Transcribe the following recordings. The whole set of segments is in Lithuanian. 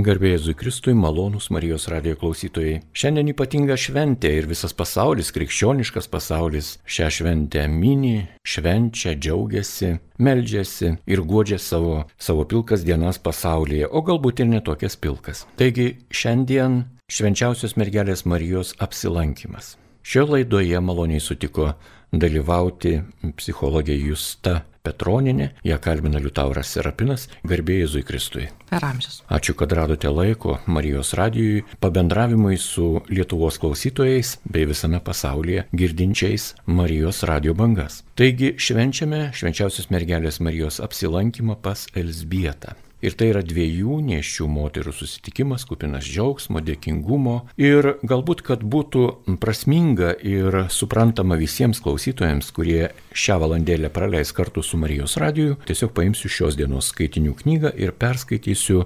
Garbėjai Jėzui Kristui, malonūs Marijos radijo klausytojai. Šiandien ypatinga šventė ir visas pasaulis, krikščioniškas pasaulis šią šventę mini, švenčia, džiaugiasi, meldžiasi ir godžia savo, savo pilkas dienas pasaulyje, o galbūt ir netokias pilkas. Taigi šiandien švenčiausios mergelės Marijos apsilankimas. Šio laidoje maloniai sutiko dalyvauti psichologė Justa Petroninė, ją kalbina Liutauras Serapinas, garbėjai Jėzui Kristui. Per amžius. Ačiū, kad radote laiko Marijos radijui pabendravimui su Lietuvos klausytojais bei visame pasaulyje girdinčiais Marijos radio bangas. Taigi švenčiame švenčiausios mergelės Marijos apsilankymą pas Elsbietą. Ir tai yra dviejų nešių moterų susitikimas, kupinas džiaugsmo, dėkingumo. Ir galbūt, kad būtų prasminga ir suprantama visiems klausytojams, kurie šią valandėlę praleis kartu su Marijos radiju, tiesiog paimsiu šios dienos skaitinių knygą ir perskaitysiu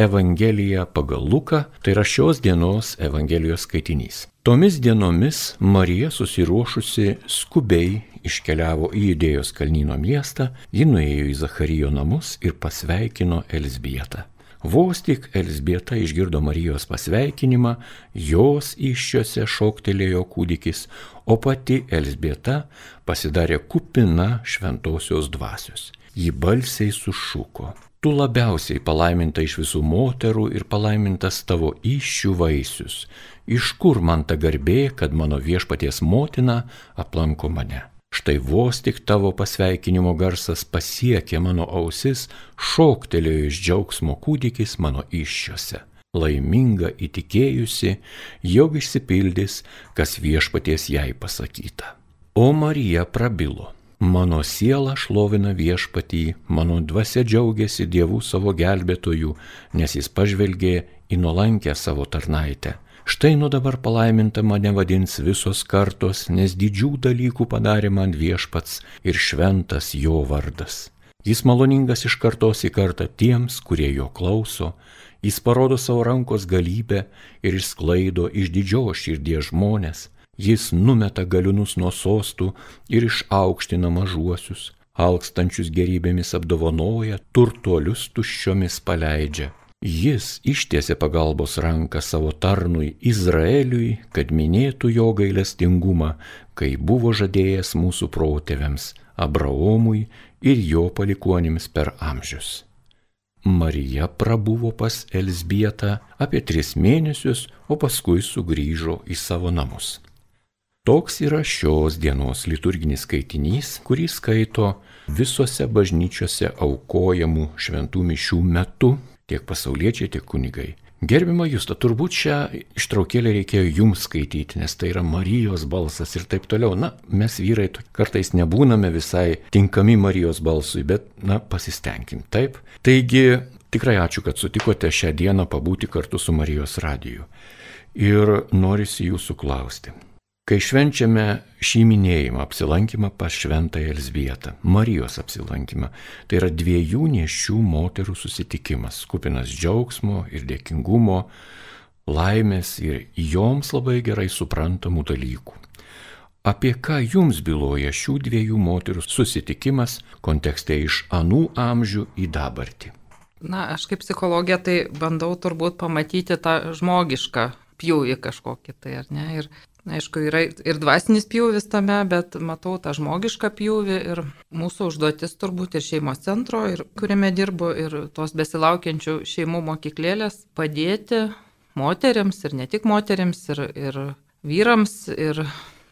Evangeliją pagal Luką, tai yra šios dienos Evangelijos skaitinys. Tomis dienomis Marija susiruošusi skubiai iškeliavo į Judėjos kalnyno miestą, ji nuėjo į Zacharijo namus ir pasveikino Elsbietą. Vos tik Elsbieta išgirdo Marijos pasveikinimą, jos iššiose šoktelėjo kūdikis, o pati Elsbieta pasidarė kupina šventosios dvasios. Ji balsiai sušuko. Tu labiausiai palaiminta iš visų moterų ir palaimintas tavo iššių vaisius. Iš kur man ta garbė, kad mano viešpaties motina aplanko mane? Štai vos tik tavo pasveikinimo garsas pasiekė mano ausis, šoktelėjo iš džiaugsmo kūdikis mano iššiose. Laiminga įtikėjusi, jog išsipildys, kas viešpaties jai pasakyta. O Marija prabilo. Mano siela šlovina viešpatį, mano dvasia džiaugiasi dievų savo gelbėtojų, nes jis pažvelgė į nuolankę savo tarnaitę. Štai nuo dabar palaiminta mane vadins visos kartos, nes didžių dalykų padarė man viešpats ir šventas jo vardas. Jis maloningas iš kartos į kartą tiems, kurie jo klauso, jis parodo savo rankos galybę ir išsklaido iš didžios širdies žmonės Jis numeta galiunus nuo sostų ir išaukština mažuosius, alkstančius gerybėmis apdovanoja, turtuolius tuščiomis paleidžia. Jis ištiesė pagalbos ranką savo tarnui Izraeliui, kad minėtų jo gailestingumą, kai buvo žadėjęs mūsų protėviams Abraomui ir jo palikuonims per amžius. Marija prabuvo pas Elsbietą apie tris mėnesius, o paskui sugrįžo į savo namus. Toks yra šios dienos liturginis skaitinys, kurį skaito visose bažnyčiose aukojamų šventų mišių metu tiek pasauliečiai, tiek kunigai. Gerbimo Justo, turbūt šią ištraukėlę reikėjo jums skaityti, nes tai yra Marijos balsas ir taip toliau. Na, mes vyrai kartais nebūname visai tinkami Marijos balsui, bet, na, pasistengim. Taip. Taigi, tikrai ačiū, kad sutikote šią dieną pabūti kartu su Marijos radiju. Ir norisi jūsų klausti. Kai švenčiame šį minėjimą, apsilankymą pas šventąją Elsbietą, Marijos apsilankymą, tai yra dviejų nešių moterų susitikimas, kupinas džiaugsmo ir dėkingumo, laimės ir joms labai gerai suprantamų dalykų. Apie ką jums byloja šių dviejų moterų susitikimas kontekste iš anų amžių į dabartį? Na, aš kaip psichologija tai bandau turbūt pamatyti tą žmogišką pjūvį kažkokį tai, ar ne? Ir Aišku, yra ir dvasinis pjūvis tame, bet matau tą žmogišką pjūvį ir mūsų užduotis turbūt ir šeimos centro, ir kuriame dirbu, ir tos besilaukiančių šeimų mokyklėlės padėti moteriams ir ne tik moteriams, ir, ir vyrams, ir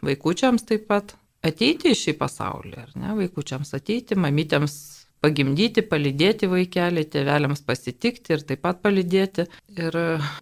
vaikučiams taip pat ateiti į šį pasaulį, ar ne, vaikučiams ateiti, mamytėms pagimdyti, palydėti vaikelį, tėveliams pasitikti ir taip pat palydėti. Ir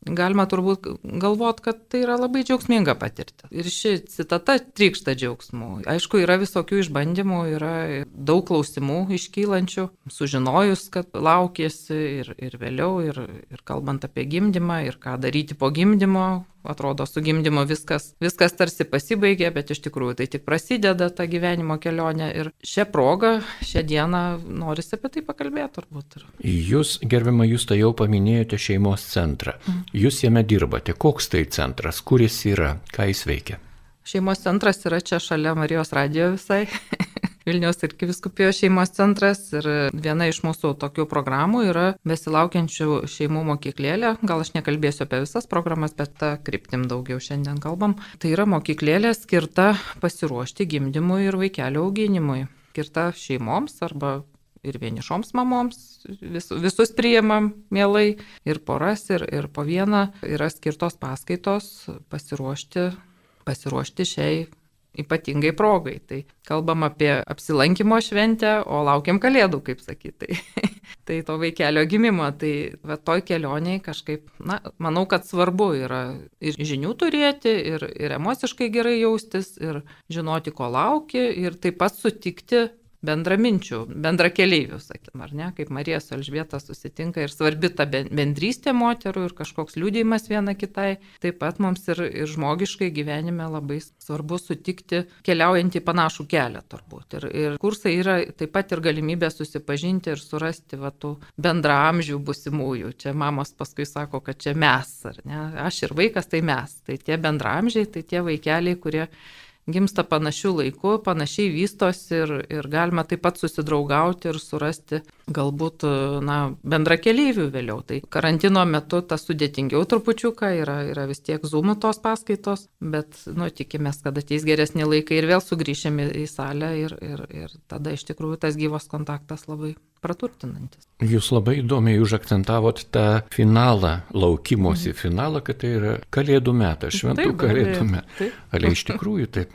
galima turbūt galvot, kad tai yra labai džiaugsminga patirti. Ir ši citata trykšta džiaugsmu. Aišku, yra visokių išbandymų, yra daug klausimų iškylančių, sužinojus, kad laukėsi ir, ir vėliau, ir, ir kalbant apie gimdymą, ir ką daryti po gimdymo, atrodo, su gimdymo viskas, viskas tarsi pasibaigė, bet iš tikrųjų tai tik prasideda ta gyvenimo kelionė. Ir šią progą, šią dieną norisi apie tai pakalbėti turbūt. Jūs, gerbima, jūs tai jau paminėjote šeimos centrą. Mhm. Jūs jame dirbate. Koks tai centras, kur jis yra, ką jis veikia? Šeimos centras yra čia šalia Marijos radijo visai. Vilniaus ir Kiviskupijos šeimos centras ir viena iš mūsų tokių programų yra besilaukiančių šeimų mokyklėlė. Gal aš nekalbėsiu apie visas programas, bet tą kryptim daugiau šiandien kalbam. Tai yra mokyklėlė skirta pasiruošti gimdymui ir vaikelio auginimui. Skirta šeimoms arba ir vienišoms mamoms, vis, visus priimam mielai, ir poras, ir, ir po vieną yra skirtos paskaitos pasiruošti, pasiruošti šiai ypatingai progai. Tai kalbam apie apsilankimo šventę, o laukiam kalėdų, kaip sakyti. Tai, tai to vaikelio gimimo. Tai va toj kelioniai kažkaip, na, manau, kad svarbu yra ir žinių turėti, ir, ir emociškai gerai jaustis, ir žinoti, ko lauki, ir taip pat sutikti bendraminčių, bendrakeleivių, sakykim, ar ne, kaip Marija su Elžbieta susitinka ir svarbi ta bendrystė moterų ir kažkoks liūdėjimas viena kitai. Taip pat mums ir, ir žmogiškai gyvenime labai svarbu sutikti keliaujant į panašų kelią turbūt. Ir, ir kursai yra taip pat ir galimybė susipažinti ir surasti va, tų bendramžių busimųjų. Čia mamos paskui sako, kad čia mes, ar ne, aš ir vaikas tai mes. Tai tie bendramžiai, tai tie vaikeliai, kurie gimsta panašių laikų, panašiai vystosi ir, ir galima taip pat susidraugauti ir surasti galbūt na, bendra keliaivių vėliau. Tai karantino metu tas sudėtingiau trupučiuką, yra, yra vis tiek zoomų tos paskaitos, bet nu, tikimės, kad ateis geresni laikai ir vėl sugrįšime į salę ir, ir, ir tada iš tikrųjų tas gyvas kontaktas labai praturtinantis. Jūs labai įdomiai užakcentavot tą finalą, laukimosi mhm. finalą, kad tai yra kalėdų metas, šventų taip, kalėdų metas. Ale iš tikrųjų taip.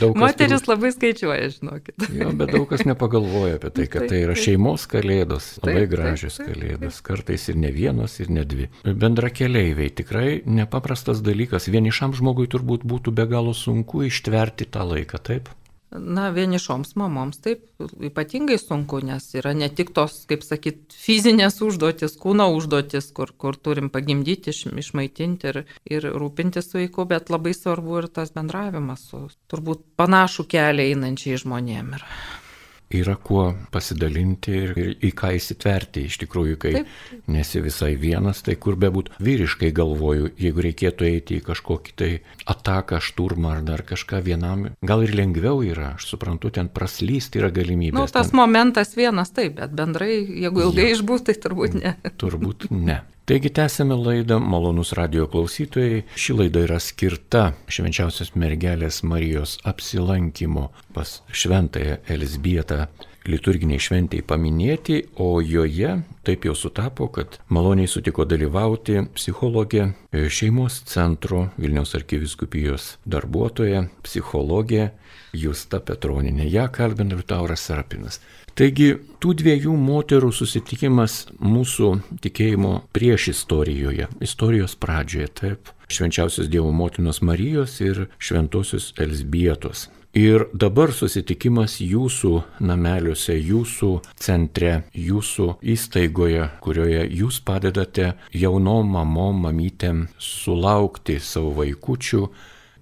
Daug Moteris taip, labai skaičiuoja, žinokit. Jo, bet daug kas nepagalvoja apie tai, kad taip, tai yra šeimos kalėdos, labai taip, gražios taip, taip, kalėdos, kartais ir ne vienos, ir ne dvi. Bendra keliaiviai tikrai nepaprastas dalykas, vienišam žmogui turbūt būtų be galo sunku ištverti tą laiką, taip? Na, vienišoms mamoms taip ypatingai sunku, nes yra ne tik tos, kaip sakyt, fizinės užduotis, kūno užduotis, kur, kur turim pagimdyti, iš, išmaitinti ir, ir rūpintis vaiku, bet labai svarbu ir tas bendravimas su turbūt panašų kelią einančiai žmonėm. Ir yra kuo pasidalinti ir, ir į ką įsitverti. Iš tikrųjų, kai Taip. nesi visai vienas, tai kur bebūt vyriškai galvoju, jeigu reikėtų eiti į kažkokį tai ataką, šturmą ar dar kažką vienam, gal ir lengviau yra, aš suprantu, ten praslysti yra galimybė. Na, nu, tas ten... momentas vienas taip, bet bendrai, jeigu ilgai ja. išbūti, tai turbūt ne. Turbūt ne. Taigi tęsėme laidą, malonus radio klausytojai. Ši laida yra skirta švenčiausios mergelės Marijos apsilankimo pas šventąją Elsbietą liturginiai šventėjai paminėti, o joje taip jau sutapo, kad maloniai sutiko dalyvauti psichologė, šeimos centro Vilniaus arkiviskupijos darbuotoja, psichologė Justa Petroninė. Ja kalbina Liutauras Sarapinas. Taigi tų dviejų moterų susitikimas mūsų tikėjimo prieš istorijoje, istorijos pradžioje, taip, švenčiausios Dievo motinos Marijos ir šventosios Elsbietos. Ir dabar susitikimas jūsų nameliuose, jūsų centre, jūsų įstaigoje, kurioje jūs padedate jaunom mamom, mamytėm sulaukti savo vaikučių,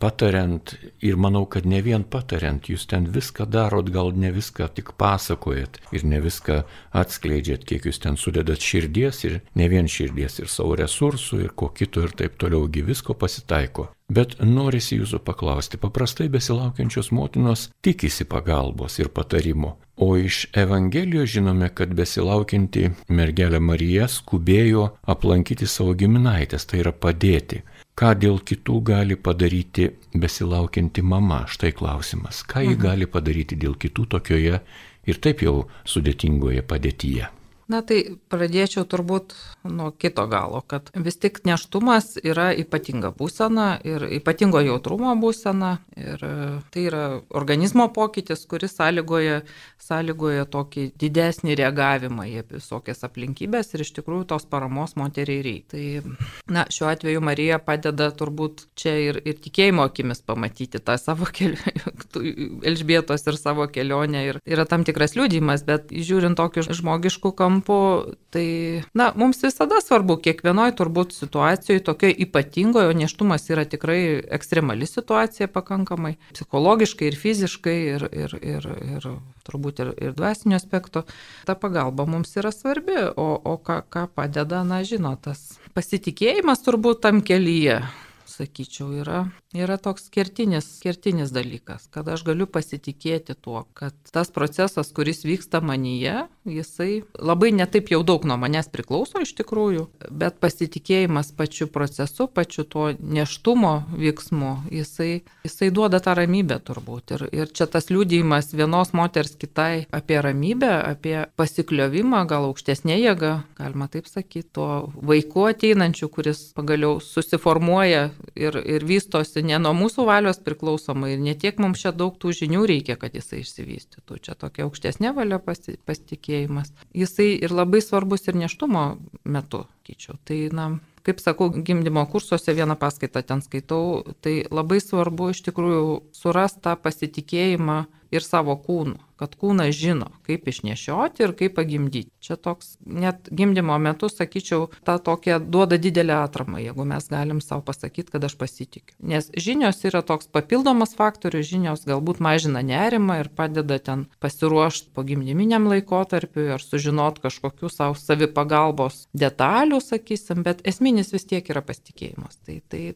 patariant ir manau, kad ne vien patariant, jūs ten viską darot, gal ne viską tik pasakojat ir ne viską atskleidžiat, kiek jūs ten sudedat širdies ir ne vien širdies ir savo resursų ir ko kito ir taip toliaugi visko pasitaiko. Bet norisi jūsų paklausti, paprastai besilaukiančios motinos tikisi pagalbos ir patarimo, o iš Evangelijos žinome, kad besilaukianti mergelė Marija skubėjo aplankyti savo giminaitės, tai yra padėti ką dėl kitų gali padaryti besilaukianti mama? Štai klausimas. Ką ji mhm. gali padaryti dėl kitų tokioje ir taip jau sudėtingoje padėtyje? Na tai pradėčiau turbūt nuo kito galo, kad vis tik neštumas yra ypatinga būsena ir ypatingo jautrumo būsena ir e, tai yra organizmo pokytis, kuris sąlygoja, sąlygoja tokį didesnį reagavimą į visokias aplinkybės ir iš tikrųjų tos paramos moteriai reikia. Tai, na, šiuo atveju Marija padeda turbūt čia ir, ir tikėjimo akimis pamatyti tą savo kelionę, Elžbietos ir savo kelionę ir yra tam tikras liūdimas, bet žiūrint tokiu žmogišku kampu, kampu, tai, na, mums visada svarbu, kiekvienoje turbūt situacijoje, tokioje ypatingoje, o neštumas yra tikrai ekstremali situacija pakankamai, psichologiškai ir fiziškai, ir, ir, ir, ir turbūt ir, ir dvasinio aspekto, ta pagalba mums yra svarbi, o, o ką, ką padeda, na, žino, tas pasitikėjimas turbūt tam kelyje sakyčiau, yra yra toks kertinis, kertinis dalykas, kad aš galiu pasitikėti tuo, kad tas procesas, kuris vyksta manyje, jisai labai netaip jau daug nuo manęs priklauso iš tikrųjų, bet pasitikėjimas pačiu procesu, pačiu tuo neštumo veiksmu, jisai, jisai duoda tą ramybę turbūt. Ir, ir čia tas liūdėjimas vienos moters kitai apie ramybę, apie pasikliovimą, gal aukštesnė jėga, galima taip sakyti, tuo vaiku ateinančiu, kuris pagaliau susiformuoja ir, ir vystosi ne nuo mūsų valios priklausomai ir netiek mums čia daug tų žinių reikia, kad jisai išsivystytų. Čia tokia aukštesnė valia pasitikėjimas. Jisai ir labai svarbus ir neštumo metu, kyčiau. Tai, na, kaip sakau, gimdymo kursuose vieną paskaitą ten skaitau, tai labai svarbu iš tikrųjų surasti tą pasitikėjimą ir savo kūnu kad kūnas žino, kaip išnešioti ir kaip pagimdyti. Čia toks, net gimdymo metu, sakyčiau, ta tokia duoda didelę atramą, jeigu mes galim savo pasakyti, kad aš pasitikiu. Nes žinios yra toks papildomas faktorius, žinios galbūt mažina nerimą ir padeda ten pasiruošti po gimdyminiam laikotarpiu ar sužinot kažkokių savo savipagalbos detalių, sakysim, bet esminis vis tiek yra pasitikėjimas. Tai, tai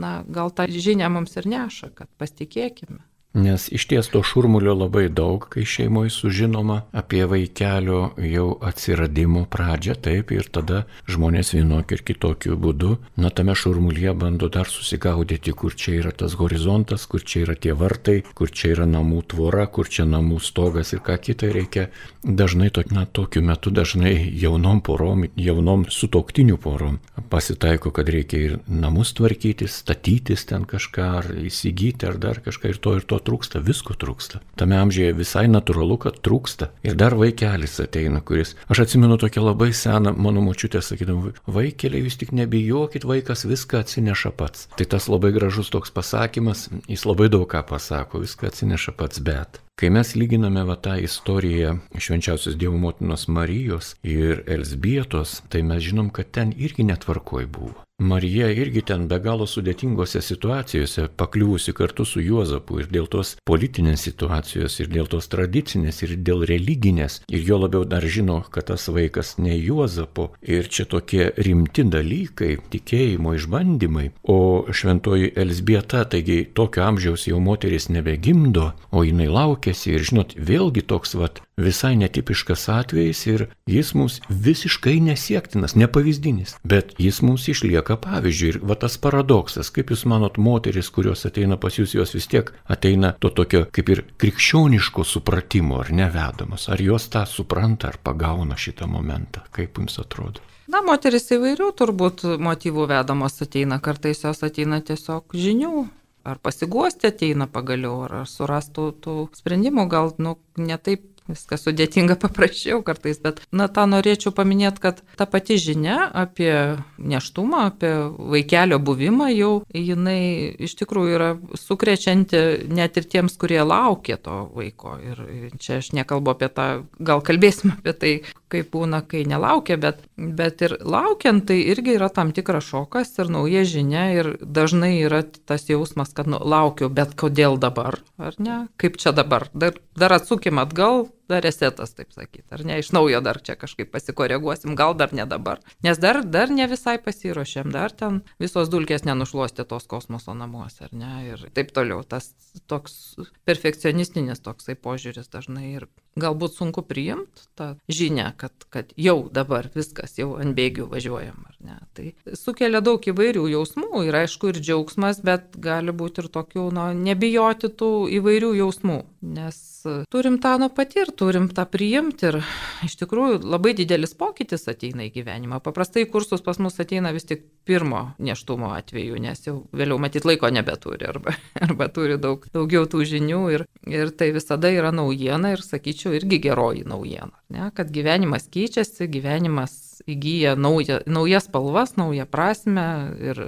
na, gal tą žinią mums ir neša, kad pasitikėkime. Nes iš ties to šurmulio labai daug, kai šeimoje sužinoma apie vaikelio jau atsiradimo pradžią, taip, ir tada žmonės vienokiu ir kitokiu būdu, na tame šurmulyje bando dar susigaudyti, kur čia yra tas horizontas, kur čia yra tie vartai, kur čia yra namų tvora, kur čia namų stogas ir ką kitą reikia. Dažnai, to, na, tokiu metu dažnai jaunom porom, jaunom sutoktinių porom pasitaiko, kad reikia ir namus tvarkyti, statytis ten kažką, ar įsigyti, ar dar kažką ir to ir to trūksta, visko trūksta. Tame amžiuje visai natūralu, kad trūksta. Ir dar vaikelis ateina, kuris, aš atsimenu tokią labai seną mano močiutę, sakydam, vaikeliai jūs tik nebijokit, vaikas viską atsineša pats. Tai tas labai gražus toks pasakymas, jis labai daug ką pasako, viską atsineša pats, bet. Kai mes lyginame va tą istoriją švenčiausios Dievo motinos Marijos ir Elsbietos, tai mes žinom, kad ten irgi netvarkoj buvo. Marija irgi ten be galo sudėtingose situacijose, pakliuvusi kartu su Juozapu ir dėl tos politinės situacijos, ir dėl tos tradicinės, ir dėl religinės, ir jo labiau dar žino, kad tas vaikas ne Juozapo, ir čia tokie rimti dalykai, tikėjimo išbandymai, o šventoji Elsbieta, taigi tokio amžiaus jau moteris nebegimdo, o jinai laukėsi ir žinot, vėlgi toks vat visai netipiškas atvejis ir jis mums visiškai nesiektinas, nepavyzdinis, bet jis mums išlieka pavyzdžiui. Ir va tas paradoksas, kaip jūs manot, moteris, kurios ateina pas jūs, jos vis tiek ateina to tokio kaip ir krikščioniško supratimo ar nevedamos. Ar jos tą supranta ar pagauna šitą momentą, kaip jums atrodo? Na, moteris įvairių turbūt motyvų vedamos ateina, kartais jos ateina tiesiog žinių, ar pasiguosti ateina pagaliau, ar surastų tų sprendimų, gal, nu, netaip viskas sudėtinga paprasčiau kartais, bet, na, tą norėčiau paminėti, kad ta pati žinia apie neštumą, apie vaikelio buvimą jau, jinai iš tikrųjų yra sukrečianti net ir tiems, kurie laukia to vaiko. Ir čia aš nekalbu apie tą, gal kalbėsime apie tai, kaip būna, kai nelaukia, bet, bet ir laukiant tai irgi yra tam tikras šokas ir nauja žinia ir dažnai yra tas jausmas, kad nu, laukiu, bet kodėl dabar, ar ne? Kaip čia dabar? Dar, dar atsukim atgal, dar resetas, taip sakyti, ar ne, iš naujo dar čia kažkaip pasikoreguosim, gal dar ne dabar. Nes dar, dar ne visai pasiruošėm, dar ten visos dulkės nenušluostė tos kosmoso namuose, ar ne, ir taip toliau. Tas toks perfekcionistinis toksai požiūris dažnai ir galbūt sunku priimti tą žinią, kad, kad jau dabar viskas, jau ant bėgių važiuojam, ar ne. Tai sukelia daug įvairių jausmų ir aišku ir džiaugsmas, bet gali būti ir tokių, na, nebijoti tų įvairių jausmų, nes turim tą nu patirti, turim tą priimti ir iš tikrųjų labai didelis pokytis ateina į gyvenimą. Paprastai kursus pas mus ateina vis tik pirmo neštumo atveju, nes jau vėliau matyt laiko nebeturi arba, arba turi daug, daugiau tų žinių ir, ir tai visada yra naujiena ir sakyčiau irgi geroji naujiena, ne? kad gyvenimas keičiasi, gyvenimas įgyja nauja, naujas spalvas, naują prasme ir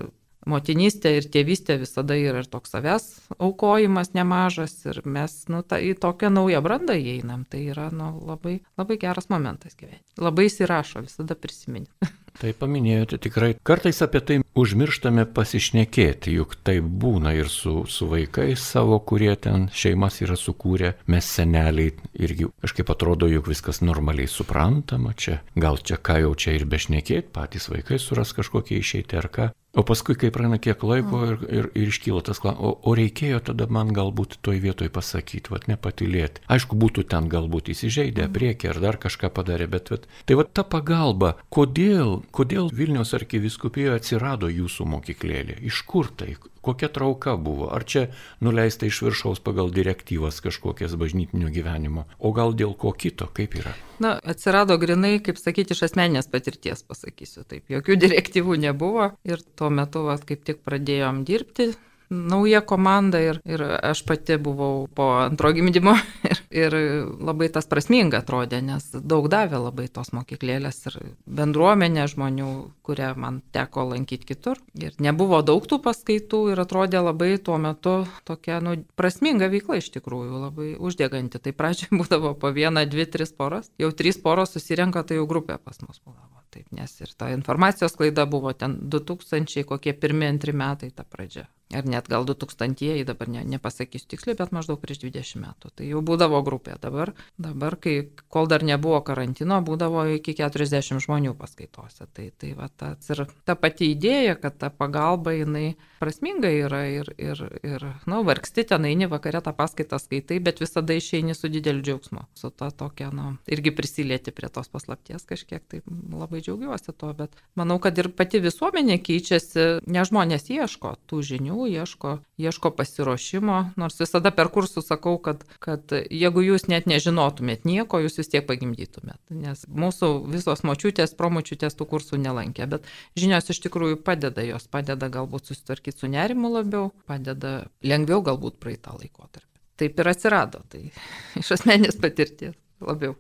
motinystė ir tėvystė visada yra ir toks savęs aukojimas nemažas ir mes nu, ta, į tokią naują brandą įeinam. Tai yra nu, labai, labai geras momentas gyventi. Labai įsirašo, visada prisiminti. Tai paminėjote tikrai, kartais apie tai užmirštame pasišnekėti, juk tai būna ir su, su vaikais savo, kurie ten šeimas yra sukūrę, mes seneliai irgi kažkaip atrodo, juk viskas normaliai suprantama, čia gal čia ką jau čia ir bešnekėti, patys vaikai suras kažkokie išeiti ar ką. O paskui, kai praeina kiek laiko ir, ir, ir iškyla tas klausimas, o, o reikėjo tada man galbūt toj vietoj pasakyti, vad nepatilėti. Aišku, būtų ten galbūt įsižeidę priekį ar dar kažką padarė, bet vat, tai va ta pagalba, kodėl, kodėl Vilnius arkiviskupijoje atsirado jūsų mokyklėlė, iš kur tai, kokia trauka buvo, ar čia nuleista iš viršaus pagal direktyvas kažkokias bažnytinio gyvenimo, o gal dėl ko kito, kaip yra? Na, atsirado grinai, kaip sakyti, iš asmenės patirties, pasakysiu. Taip. Jokių direktyvų nebuvo. Ir tuo metu, vat, kaip tik pradėjom dirbti, nauja komanda ir, ir aš pati buvau po antro gimdymo ir, ir labai tas prasminga atrodė, nes daug davė labai tos mokyklėlės ir bendruomenė žmonių, kurią man teko lankyti kitur. Ir nebuvo daug tų paskaitų ir atrodė labai tuo metu tokia nu, prasminga veikla iš tikrųjų, labai uždeganti. Tai pradžioje būdavo po vieną, dvi, tris poras, jau trys poros susirenka, tai jau grupė pas mus būdavo. Taip, nes ir ta informacijos klaida buvo ten 2000, kokie pirmie, antri metai ta pradžia ar net gal 2000-ieji, dabar ne, nepasakysiu tiksliai, bet maždaug prieš 20 metų. Tai jau būdavo grupė. Dabar, dabar kai, kol dar nebuvo karantino, būdavo iki 40 žmonių paskaitose. Tai, tai va, tas ir ta pati idėja, kad ta pagalba jinai prasminga yra ir, ir, ir na, nu, vargsti ten eini vakarė tą paskaitą skaitai, bet visada išeini su dideliu džiaugsmu. Su ta tokia, na, nu, irgi prisilieti prie tos paslapties kažkiek, tai labai džiaugiuosi to, bet manau, kad ir pati visuomenė keičiasi, ne žmonės ieško tų žinių ieško, ieško pasiruošimo, nors visada per kursus sakau, kad, kad jeigu jūs net nežinotumėt nieko, jūs vis tiek pagimdytumėt, nes mūsų visos močiutės, promočiutės tų kursų nelankė, bet žinios iš tikrųjų padeda, jos padeda galbūt susitvarkyti su nerimu labiau, padeda lengviau galbūt praeitą laikotarpį. Taip ir atsirado, tai iš asmenės patirties labiau.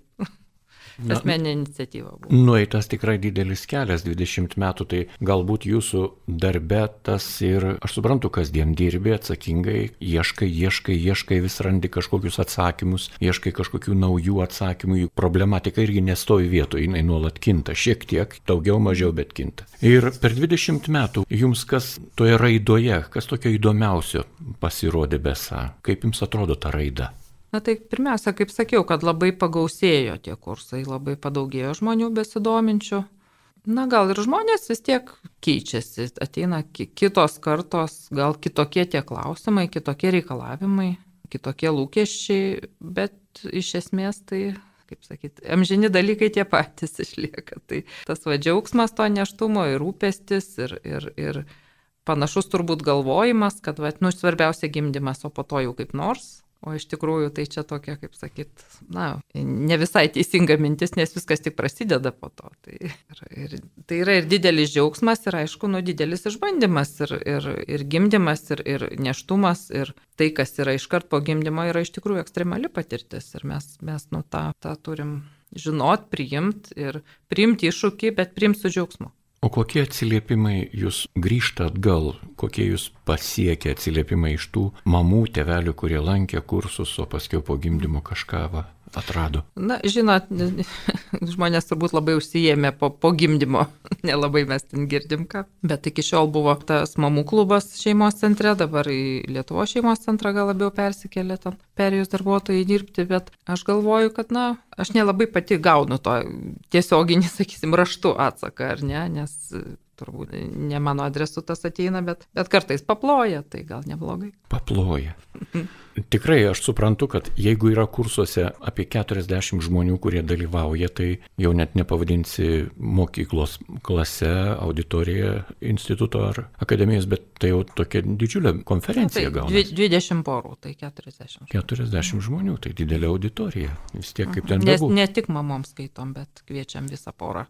Asmeninė iniciatyva buvo. Nueitas tikrai didelis kelias, 20 metų, tai galbūt jūsų darbe tas ir, aš suprantu, kasdien dirbi atsakingai, ieškai, ieškai, ieškai, vis randi kažkokius atsakymus, ieškai kažkokių naujų atsakymų, juk problematika irgi nestovi vietoje, jinai nuolat kinta, šiek tiek, daugiau, mažiau, bet kinta. Ir per 20 metų jums kas toje raidoje, kas tokio įdomiausio pasirodė besa, kaip jums atrodo ta raida? Na tai pirmiausia, kaip sakiau, kad labai pagausėjo tie kursai, labai padaugėjo žmonių besidominčių. Na gal ir žmonės vis tiek keičiasi, ateina kitos kartos, gal kitokie tie klausimai, kitokie reikalavimai, kitokie lūkesčiai, bet iš esmės tai kaip sakyti, amžini dalykai tie patys išlieka. Tai tas va džiaugsmas to neštumo ir rūpestis ir, ir, ir panašus turbūt galvojimas, kad, va, nu, svarbiausia gimdymas, o po to jau kaip nors, O iš tikrųjų tai čia tokia, kaip sakyt, na, ne visai teisinga mintis, nes viskas tik prasideda po to. Tai, ir, ir, tai yra ir didelis džiaugsmas, ir aišku, nu, didelis išbandymas, ir, ir, ir gimdymas, ir, ir neštumas, ir tai, kas yra iškart po gimdymo, yra iš tikrųjų ekstremali patirtis. Ir mes, mes nu, tą, tą turim žinot, priimti ir priimti iššūkį, bet priimti su džiaugsmu. O kokie atsiliepimai jūs grįžta atgal, kokie jūs pasiekia atsiliepimai iš tų mamų, tevelių, kurie lankė kursus, o paskui po gimdymo kažką va, atrado? Na, žinot, žmonės turbūt labai užsijėmė po, po gimdymo, nelabai mes ten girdim ką. Bet iki šiol buvo tas mamų klubas šeimos centre, dabar į Lietuvo šeimos centrą gal labiau persikėlė ten perėjus darbuotojai dirbti, bet aš galvoju, kad, na, aš nelabai pati gaunu to tiesioginį, sakysim, raštu atsaką, ar ne, nes turbūt ne mano adresu tas ateina, bet, bet kartais paploja, tai gal neblogai. Paploja. Tikrai aš suprantu, kad jeigu yra kursuose apie 40 žmonių, kurie dalyvauja, tai jau net nepavadinsi mokyklos klase, auditorija, instituto ar akademijos, bet tai jau tokia didžiulė konferencija gal. Tai 20 porų, tai 40. 40 žmonių, tai didelė auditorija. Vis tiek kaip ten Nes ne tik mamoms skaitom, bet kviečiam visą porą.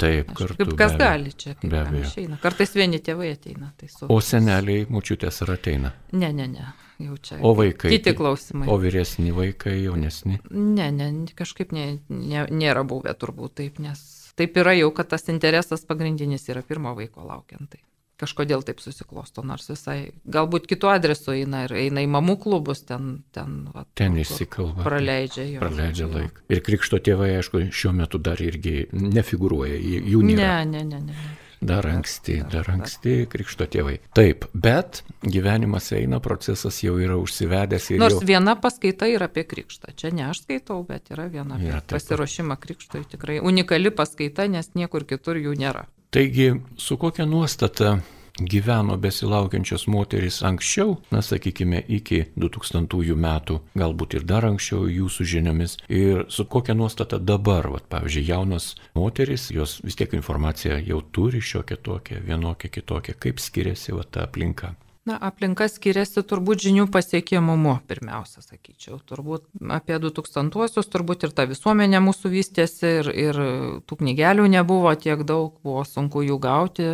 Taip, kartu. Kaip kas gali čia, kaip be abejo. Išeina. Kartais vieni tėvai ateina. Tai su... O seneliai, mučiutės ar ateina? Ne, ne, ne. Jau čia. O vaikai? Kiti klausimai. O vyresni vaikai, jaunesni? Ne, ne, kažkaip ne, ne, nėra buvę turbūt taip, nes taip yra jau, kad tas interesas pagrindinis yra pirmo vaiko laukiant. Tai kažkodėl taip susiklosto, nors visai, galbūt kitu adresu eina ir eina į mamų klubus, ten, ten, va, ten įsikalba. Praleidžia jo. Praleidžia laiką. Ir krikšto tėvai, aišku, šiuo metu dar irgi nefigūruoja, jų nėra. Ne, ne, ne, ne. Dar anksti, dar anksti krikšto tėvai. Taip, bet gyvenimas eina, procesas jau yra užsivedęs. Nors jau... viena paskaita yra apie krikštą. Čia ne aš skaitau, bet yra viena apie ja, pasiruošimą krikštui. Tikrai unikali paskaita, nes niekur kitur jų nėra. Taigi, su kokia nuostata gyveno besilaukiančios moteris anksčiau, na sakykime, iki 2000 metų, galbūt ir dar anksčiau jūsų žiniomis, ir su kokia nuostata dabar, vat, pavyzdžiui, jaunos moteris, jos vis tiek informaciją jau turi šiokią tokią, vienokią kitokią, kaip skiriasi vat, ta aplinka. Na, aplinka skiriasi turbūt žinių pasiekiamumu, pirmiausia, sakyčiau. Turbūt apie 2000-uosius, turbūt ir ta visuomenė mūsų vystėsi ir, ir tų knygelių nebuvo tiek daug, buvo sunku jų gauti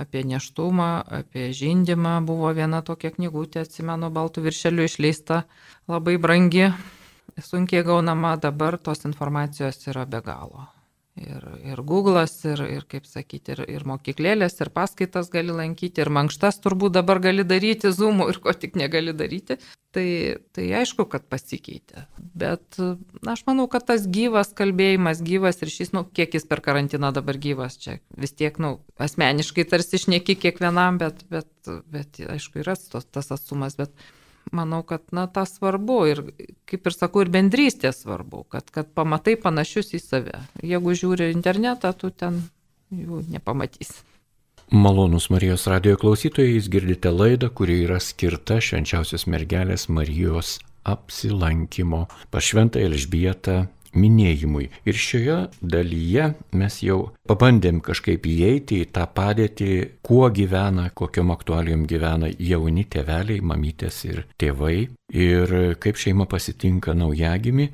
apie neštumą, apie žindimą. Buvo viena tokia knygutė, atsimenu, baltų viršelių išleista, labai brangi, sunkiai gaunama, dabar tos informacijos yra be galo ir, ir Google'as, ir, ir, kaip sakyti, ir, ir mokyklėlės, ir paskaitas gali lankyti, ir mankštas turbūt dabar gali daryti, Zoom'u ir ko tik negali daryti. Tai, tai aišku, kad pasikeitė. Bet na, aš manau, kad tas gyvas kalbėjimas, gyvas ryšys, nu, kiek jis per karantiną dabar gyvas, čia vis tiek, nu, asmeniškai tarsi išneki kiekvienam, bet, bet, bet aišku, yra tas atsumas, bet manau, kad na, tas svarbu ir, kaip ir sakau, ir bendrystė svarbu, kad, kad pamatai panašius į save. Jeigu žiūri internetą, tu ten jų nepamatysi. Malonus Marijos radio klausytojai, jūs girdite laidą, kuri yra skirta švenčiausios mergelės Marijos apsilankimo pas šventą Elžbietą minėjimui. Ir šioje dalyje mes jau pabandėm kažkaip įeiti į tą padėtį, kuo gyvena, kokiam aktualijom gyvena jauni tėveliai, mamytės ir tėvai. Ir kaip šeima pasitinka naujagimi.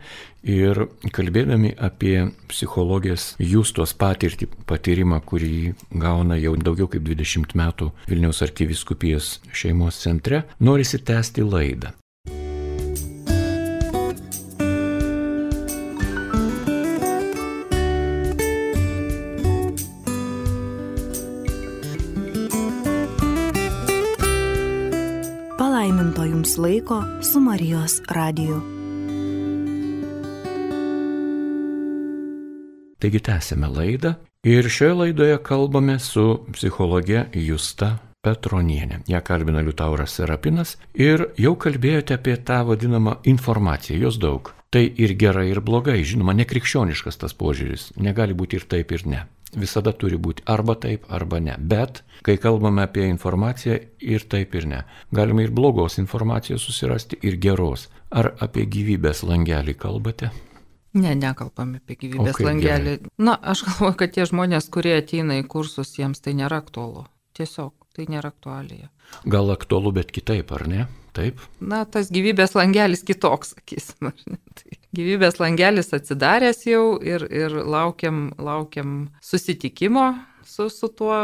Ir kalbėdami apie psichologijos jūstos patirtį, patyrimą, kurį gauna jau daugiau kaip 20 metų Vilniaus arkiviskupijos šeimos centre, norisi tęsti laidą. Jums laiko su Marijos radiju. Taigi tęsime laidą ir šioje laidoje kalbame su psichologė Justa Petronienė. Ja kalbina Liutauras Serapinas ir jau kalbėjote apie tą vadinamą informaciją, jos daug. Tai ir gerai, ir blogai, žinoma, nekrikščioniškas tas požiūris, negali būti ir taip, ir ne visada turi būti arba taip, arba ne. Bet, kai kalbame apie informaciją, ir taip, ir ne. Galima ir blogos informacijos susirasti, ir geros. Ar apie gyvybės langelį kalbate? Ne, nekalbame apie gyvybės langelį. Gerai. Na, aš galvoju, kad tie žmonės, kurie ateina į kursus, jiems tai nėra aktualu. Tiesiog tai nėra aktualija. Gal aktualu, bet kitaip, ar ne? Taip. Na, tas gyvybės langelis kitoks, sakysim. Tai gyvybės langelis atsidaręs jau ir, ir laukiam, laukiam susitikimo su, su tuo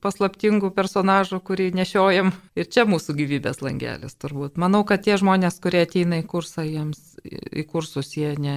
paslaptingu personažu, kurį nešiojam. Ir čia mūsų gyvybės langelis turbūt. Manau, kad tie žmonės, kurie ateina į kursą, jiems į kursus jie ne,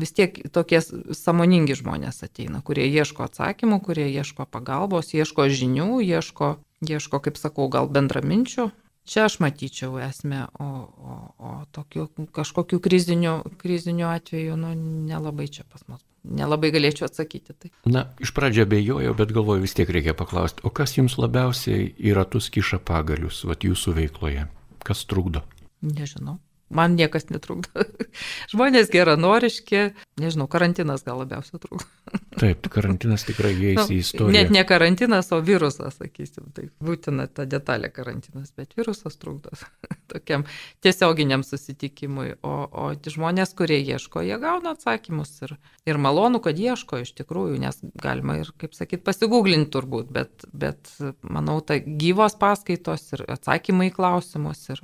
vis tiek tokie samoningi žmonės ateina, kurie ieško atsakymų, kurie ieško pagalbos, ieško žinių, ieško, ieško kaip sakau, gal bendraminčių, Čia aš matyčiau esmę, o, o, o tokių kažkokių krizinių, krizinių atvejų, nu, nelabai čia pas mus. Nelabai galėčiau atsakyti. Tai. Na, iš pradžio abejojau, bet galvoju vis tiek reikia paklausti, o kas jums labiausiai į ratus kiša pagalius, vat jūsų veikloje? Kas trukdo? Nežinau. Man niekas netrukdo. Žmonės geranoriški, nežinau, karantinas gal labiausiai trukdo. Taip, karantinas tikrai įeis nu, į istoriją. Net ne karantinas, o virusas, sakysim, tai būtina ta detalė karantinas, bet virusas trukdo tokiam tiesioginiam susitikimui. O, o žmonės, kurie ieško, jie gauna atsakymus ir, ir malonu, kad ieško iš tikrųjų, nes galima ir, kaip sakyt, pasigūglinti turbūt, bet, bet manau, ta gyvos paskaitos ir atsakymai į klausimus ir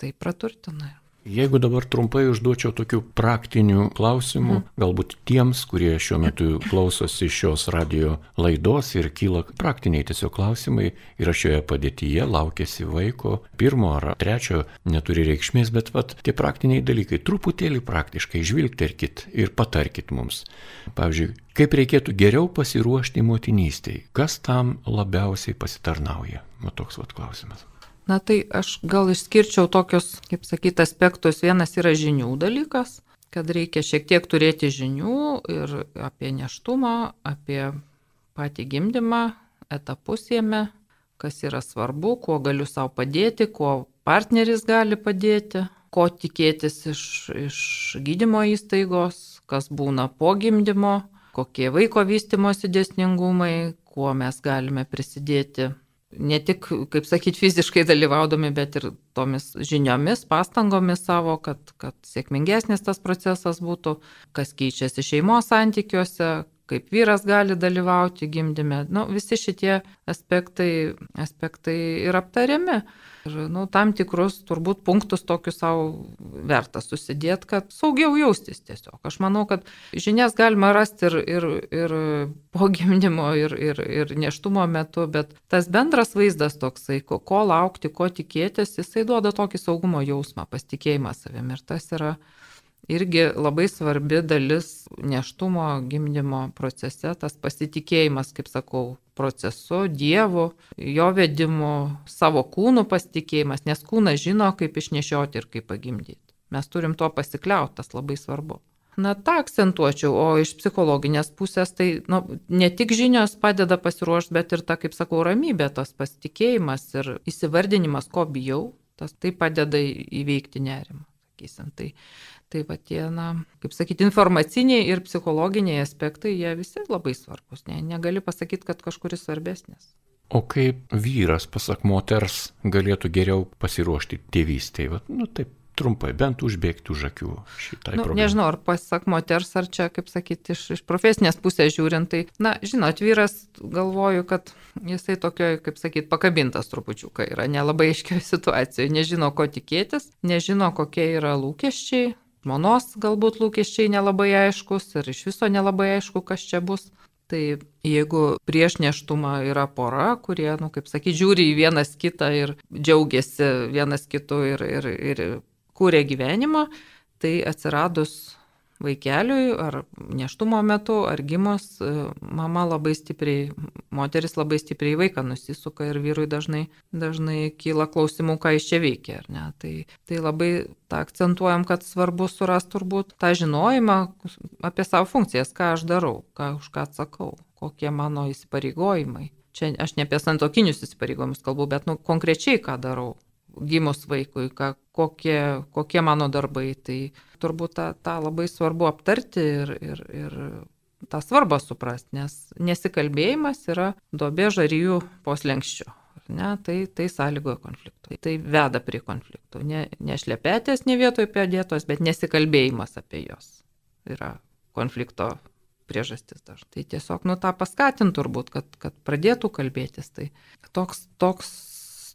tai praturtina. Jeigu dabar trumpai užduočiau tokių praktinių klausimų, mhm. galbūt tiems, kurie šiuo metu klausosi šios radio laidos ir kyla praktiniai tiesiog klausimai ir aš šioje padėtyje laukėsi vaiko, pirmo ar trečio neturi reikšmės, bet vat, tie praktiniai dalykai, truputėlį praktiškai žvilgterkit ir patarkit mums. Pavyzdžiui, kaip reikėtų geriau pasiruošti motinystėj, kas tam labiausiai pasitarnauja? Man toks vat klausimas. Na tai aš gal išskirčiau tokius, kaip sakyti, aspektus. Vienas yra žinių dalykas, kad reikia šiek tiek turėti žinių ir apie neštumą, apie patį gimdymą, etapus jame, kas yra svarbu, kuo galiu savo padėti, kuo partneris gali padėti, ko tikėtis iš, iš gydymo įstaigos, kas būna po gimdymo, kokie vaiko vystimosi dėsningumai, kuo mes galime prisidėti ne tik, kaip sakyti, fiziškai dalyvaudami, bet ir tomis žiniomis, pastangomis savo, kad, kad sėkmingesnis tas procesas būtų, kas keičiasi šeimos santykiuose, kaip vyras gali dalyvauti gimdyme. Nu, visi šitie aspektai, aspektai ir aptariami. Ir nu, tam tikrus turbūt punktus tokius savo verta susidėti, kad saugiau jaustis tiesiog. Aš manau, kad žinias galima rasti ir, ir, ir po gimdymo, ir, ir, ir neštumo metu, bet tas bendras vaizdas toksai, ko, ko laukti, ko tikėtis, jisai duoda tokį saugumo jausmą, pasitikėjimą savimi. Ir tas yra irgi labai svarbi dalis neštumo gimdymo procese, tas pasitikėjimas, kaip sakau, procesu, Dievu, jo vedimu, savo kūnų pasitikėjimas, nes kūnas žino, kaip išnešioti ir kaip pagimdyti. Mes turim tuo pasikliauti, tas labai svarbu. Na, tą akcentuočiau, o iš psichologinės pusės tai nu, ne tik žinios padeda pasiruošti, bet ir ta, kaip sakau, ramybė, tas pasitikėjimas ir įsivardinimas, ko bijau, tas tai padeda įveikti nerimą, sakysim. Tai Tai va tie, na, kaip sakyti, informaciniai ir psichologiniai aspektai, jie visi labai svarbus. Ne, negali pasakyti, kad kažkuris svarbesnis. O kaip vyras, pasak moters, galėtų geriau pasiruošti tėvystėje? Nu, taip trumpai, bent užbėgti už akių šitai nu, problemai. Nežinau, ar pasak moters, ar čia, kaip sakyti, iš, iš profesinės pusės žiūrint, tai, na, žinot, vyras, galvoju, kad jisai tokio, kaip sakyti, pakabintas trupučiuką yra, nelabai aiškioje situacijoje, nežino, ko tikėtis, nežino, kokie yra lūkesčiai, žmonos galbūt lūkesčiai nelabai aiškus ir iš viso nelabai aišku, kas čia bus. Tai jeigu prieš neštumą yra pora, kurie, nu, kaip sakyti, žiūri į vienas kitą ir džiaugiasi vienas kitu ir, ir, ir kūrė gyvenimą, tai atsiradus vaikeliui ar neštumo metu, ar gimus, e, mama labai stipriai, moteris labai stipriai vaiką nusisuka ir vyrui dažnai, dažnai kyla klausimų, ką iš čia veikia. Tai, tai labai tą akcentuojam, kad svarbu surasti turbūt tą žinojimą apie savo funkcijas, ką aš darau, ką už ką atsakau, kokie mano įsipareigojimai. Čia aš ne apie santokinius įsipareigojimus kalbu, bet nu, konkrečiai ką darau gimus vaikui, ką, kokie, kokie mano darbai. Tai turbūt tą, tą labai svarbu aptarti ir, ir, ir tą svarbą suprasti, nes nesikalbėjimas yra dobė žaryjų poslenkščio. Ne, tai, tai sąlygoja konfliktų. Tai veda prie konfliktų. Ne, ne šlepetės ne vietoje pėdėtos, bet nesikalbėjimas apie jos yra konflikto priežastis dažnai. Tai tiesiog nu tą paskatint turbūt, kad, kad pradėtų kalbėtis. Tai toks, toks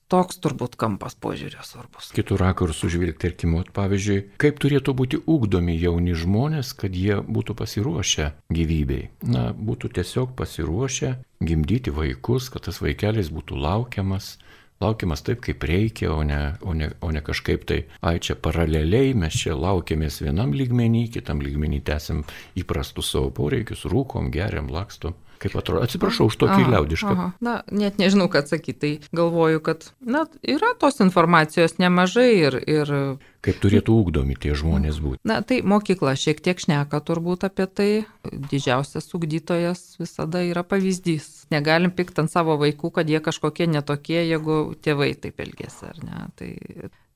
Toks turbūt kampas požiūrio svarbus. Kitų rakursų žvilgti, tarkim, pavyzdžiui, kaip turėtų būti ugdomi jauni žmonės, kad jie būtų pasiruošę gyvybei. Na, būtų tiesiog pasiruošę gimdyti vaikus, kad tas vaikelis būtų laukiamas, laukiamas taip, kaip reikia, o ne, o ne, o ne kažkaip tai, ai čia paraleliai, mes čia laukiamės vienam lygmenį, kitam lygmenį tęsim įprastus savo poreikius, rūkom, geriam, lakstom. Kaip atrodo, atsiprašau už tokį aha, liaudišką. Aha. Na, net nežinau, ką atsakyti. Tai galvoju, kad, na, yra tos informacijos nemažai ir... ir... Kaip turėtų ugdomi tie žmonės būti. Na, tai mokykla šiek tiek šneka turbūt apie tai. Didžiausias ugdytojas visada yra pavyzdys. Negalim pikti ant savo vaikų, kad jie kažkokie netokie, jeigu tėvai taip elgėsi, ar ne. Tai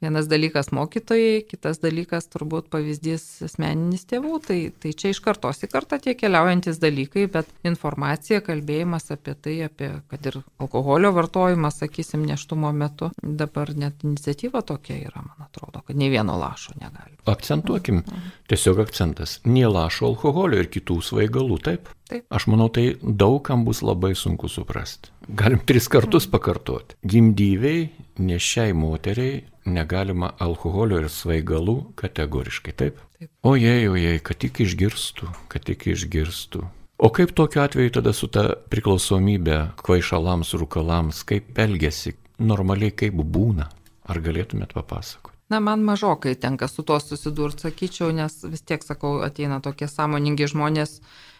Vienas dalykas mokytojai, kitas dalykas turbūt pavyzdys asmeninis tėvų, tai, tai čia iš kartos į kartą tie keliaujantis dalykai, bet informacija, kalbėjimas apie tai, apie, kad ir alkoholio vartojimas, sakysim, neštumo metu, dabar net iniciatyva tokia yra, man atrodo, kad nei vieno lašo negali. Akcentuokim, tiesiog akcentas, nie lašo alkoholio ir kitų svaigalų, taip? Taip. Aš manau, tai daugam bus labai sunku suprasti. Galim tris kartus pakartoti. Gimdyviai, nešiai moteriai negalima alkoholio ir svaigalų kategoriškai, taip? Taip. Ojei, ojei, kad tik išgirstų, kad tik išgirstų. O kaip tokiu atveju tada su ta priklausomybė kvaišalams, rūkalams, kaip elgesi, normaliai kaip būna? Ar galėtumėt papasakoti? Na, man mažokai tenka su tuo susidurti, sakyčiau, nes vis tiek, sakau, ateina tokie sąmoningi žmonės,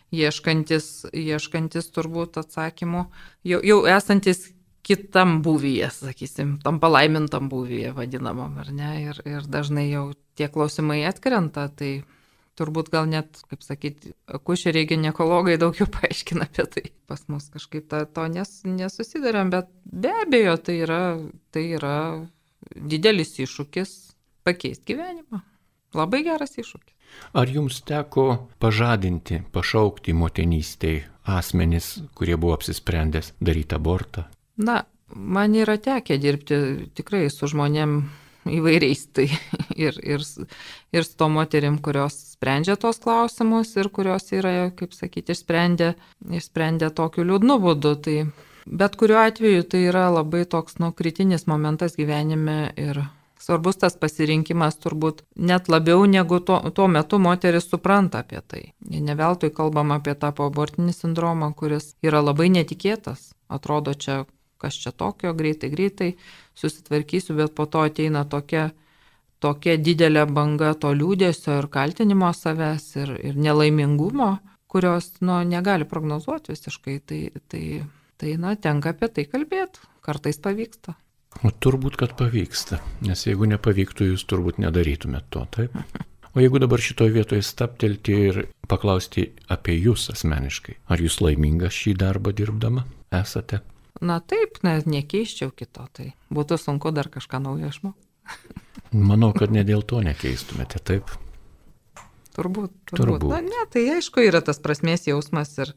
ieškantis, ieškantis turbūt atsakymų, jau, jau esantis kitam būvyje, sakysim, tam palaimintam būvyje vadinamam, ar ne, ir, ir dažnai jau tie klausimai atkrenta, tai turbūt gal net, kaip sakyti, akušeriai gynekologai daugiau paaiškina apie tai. Pas mus kažkaip ta, to nes, nesusidarėm, bet be abejo tai yra, tai yra didelis iššūkis pakeisti gyvenimą. Labai geras iššūkis. Ar jums teko pažadinti, pašaukti motinystėje asmenys, kurie buvo apsisprendęs daryti abortą? Na, man yra tekę dirbti tikrai su žmonėm įvairiais, tai ir, ir, ir su to moterim, kurios sprendžia tos klausimus ir kurios yra, kaip sakyti, išsprendę, išsprendę tokiu liūdnu būdu. Tai Bet kuriuo atveju tai yra labai toks, nu, kritinis momentas gyvenime ir svarbus tas pasirinkimas turbūt net labiau negu to, tuo metu moteris supranta apie tai. Neveltui kalbam apie tą poabortinį sindromą, kuris yra labai netikėtas. Atrodo, čia kas čia tokio, greitai, greitai susitvarkysiu, bet po to ateina tokia, tokia didelė banga to liūdėsio ir kaltinimo savęs ir, ir nelaimingumo, kurios nu, negali prognozuoti visiškai. Tai, tai Tai, na, tenka apie tai kalbėti. Kartais pavyksta. O turbūt, kad pavyksta. Nes jeigu nepavyktų, jūs turbūt nedarytumėt to, taip? O jeigu dabar šitoje vietoje staptelti ir paklausti apie jūs asmeniškai, ar jūs laimingas šį darbą dirbdama esate? Na taip, ne, nekeiščiau kito, tai būtų sunku dar kažką naujo išmokti. Manau, kad ne dėl to nekeistumėte, taip? Turbūt. Turbūt. turbūt. Na, ne, tai aišku yra tas prasmės jausmas ir,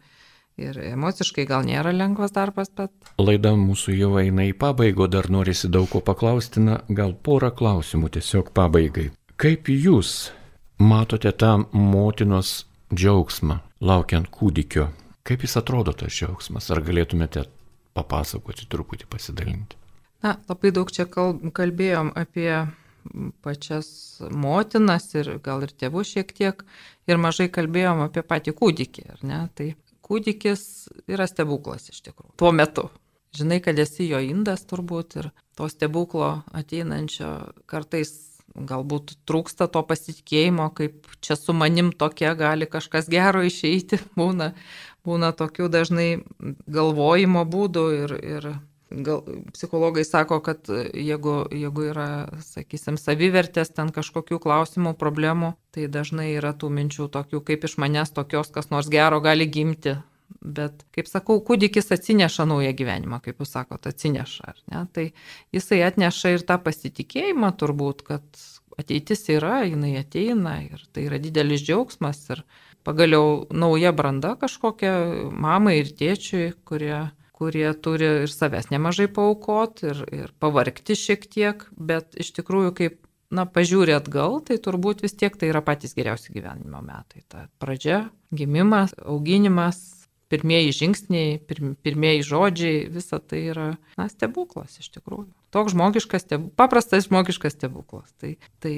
Ir emociškai gal nėra lengvas darbas, bet. Laida mūsų jau eina į pabaigą, dar norisi daug ko paklausti, na, gal porą klausimų tiesiog pabaigai. Kaip jūs matote tą motinos džiaugsmą laukiant kūdikio? Kaip jis atrodo tas džiaugsmas? Ar galėtumėte papasakoti, truputį pasidalinti? Na, labai daug čia kalbėjom apie pačias motinas ir gal ir tėvus šiek tiek ir mažai kalbėjom apie patį kūdikį, ar ne? Tai kūdikis yra stebuklas iš tikrųjų. Tuo metu. Žinai, kad esi jo indas turbūt ir to stebuklo ateinančio kartais galbūt trūksta to pasitikėjimo, kaip čia su manim tokia gali kažkas gero išeiti. Būna, būna tokių dažnai galvojimo būdų ir, ir gal, psichologai sako, kad jeigu, jeigu yra, sakysim, savivertės ten kažkokių klausimų, problemų, tai dažnai yra tų minčių tokių, kaip iš manęs tokios kas nors gero gali gimti. Bet, kaip sakau, kūdikis atsineša naują gyvenimą, kaip jūs sakote, atsineša. Ne? Tai jisai atneša ir tą pasitikėjimą turbūt, kad ateitis yra, jinai ateina ir tai yra didelis džiaugsmas ir pagaliau nauja branda kažkokia mamai ir tėčiui, kurie kurie turi ir savęs nemažai paukot, ir, ir pavargti šiek tiek, bet iš tikrųjų, kaip, na, pažiūrė atgal, tai turbūt vis tiek tai yra patys geriausi gyvenimo metai. Ta pradžia, gimimas, auginimas, pirmieji žingsniai, pirm, pirmieji žodžiai, visa tai yra, na, stebuklas iš tikrųjų. Toks žmogiškas, stebuklas, paprastas žmogiškas stebuklas. Tai, tai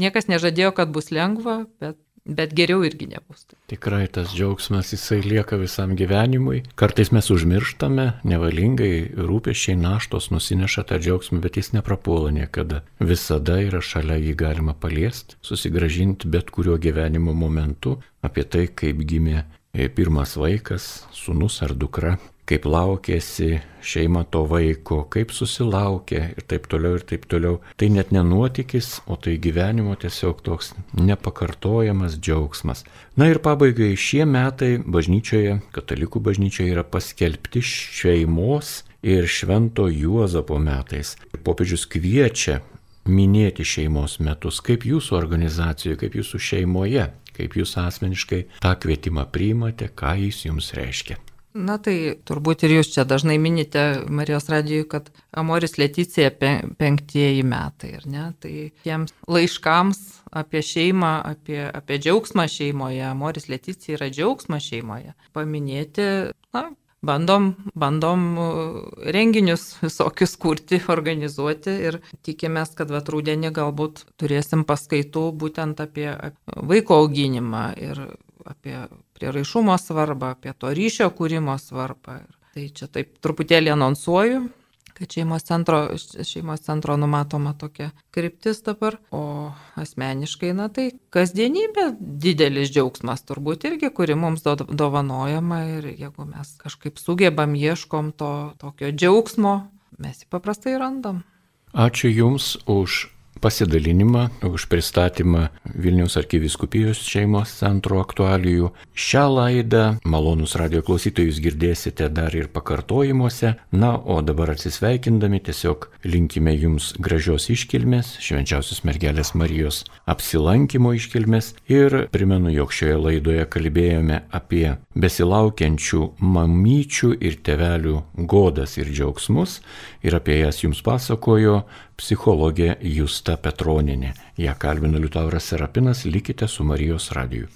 niekas nežadėjo, kad bus lengva, bet bet geriau irgi nebus. Tikrai tas džiaugsmas jisai lieka visam gyvenimui. Kartais mes užmirštame, nevalingai rūpešiai naštos nusineša tą džiaugsmą, bet jis neprapuola niekada. Visada yra šalia jį galima paliesti, susigražinti bet kuriuo gyvenimo momentu apie tai, kaip gimė e, pirmas vaikas, sunus ar dukra, kaip laukėsi šeima to vaiko, kaip susilaukė ir taip toliau ir taip toliau. Tai net nenuotykis, o tai gyvenimo tiesiog toks nepakartojamas džiaugsmas. Na ir pabaigai šie metai bažnyčioje, katalikų bažnyčioje yra paskelbti šeimos ir švento Juozapo metais. Popiežius kviečia minėti šeimos metus, kaip jūsų organizacijoje, kaip jūsų šeimoje, kaip jūs asmeniškai tą kvietimą priimate, ką jis jums reiškia. Na tai turbūt ir jūs čia dažnai minite Marijos radijui, kad Amoris Leticija penktieji metai, ar ne? Tai tiems laiškams apie šeimą, apie, apie džiaugsmą šeimoje, Amoris Leticija yra džiaugsmas šeimoje. Paminėti, na, bandom, bandom renginius visokius kurti, organizuoti ir tikimės, kad vat rūdienį galbūt turėsim paskaitų būtent apie vaiko auginimą ir apie prieraišumo svarbą, apie to ryšio kūrimo svarbą. Tai čia taip truputėlį anonsuoju, kad šeimos centro, šeimos centro numatoma tokia kryptis dabar, o asmeniškai, na tai kasdienybė didelis džiaugsmas turbūt irgi, kuri mums dovanojama ir jeigu mes kažkaip sugebam, ieškom to tokio džiaugsmo, mes jį paprastai randam. Ačiū Jums už pasidalinimą, už pristatymą Vilniaus arkiviskupijos šeimos centro aktualijų. Šią laidą malonus radio klausytojus girdėsite dar ir pakartojimuose. Na, o dabar atsisveikindami tiesiog linkime jums gražios iškilmės, švenčiausios mergelės Marijos apsilankimo iškilmės ir primenu, jog šioje laidoje kalbėjome apie besilaukiančių mamyčių ir tevelių godas ir džiaugsmus ir apie jas jums pasakojo psichologė Justa Petroninė. Ja kalbino Liutauras Serapinas, likite su Marijos radiju.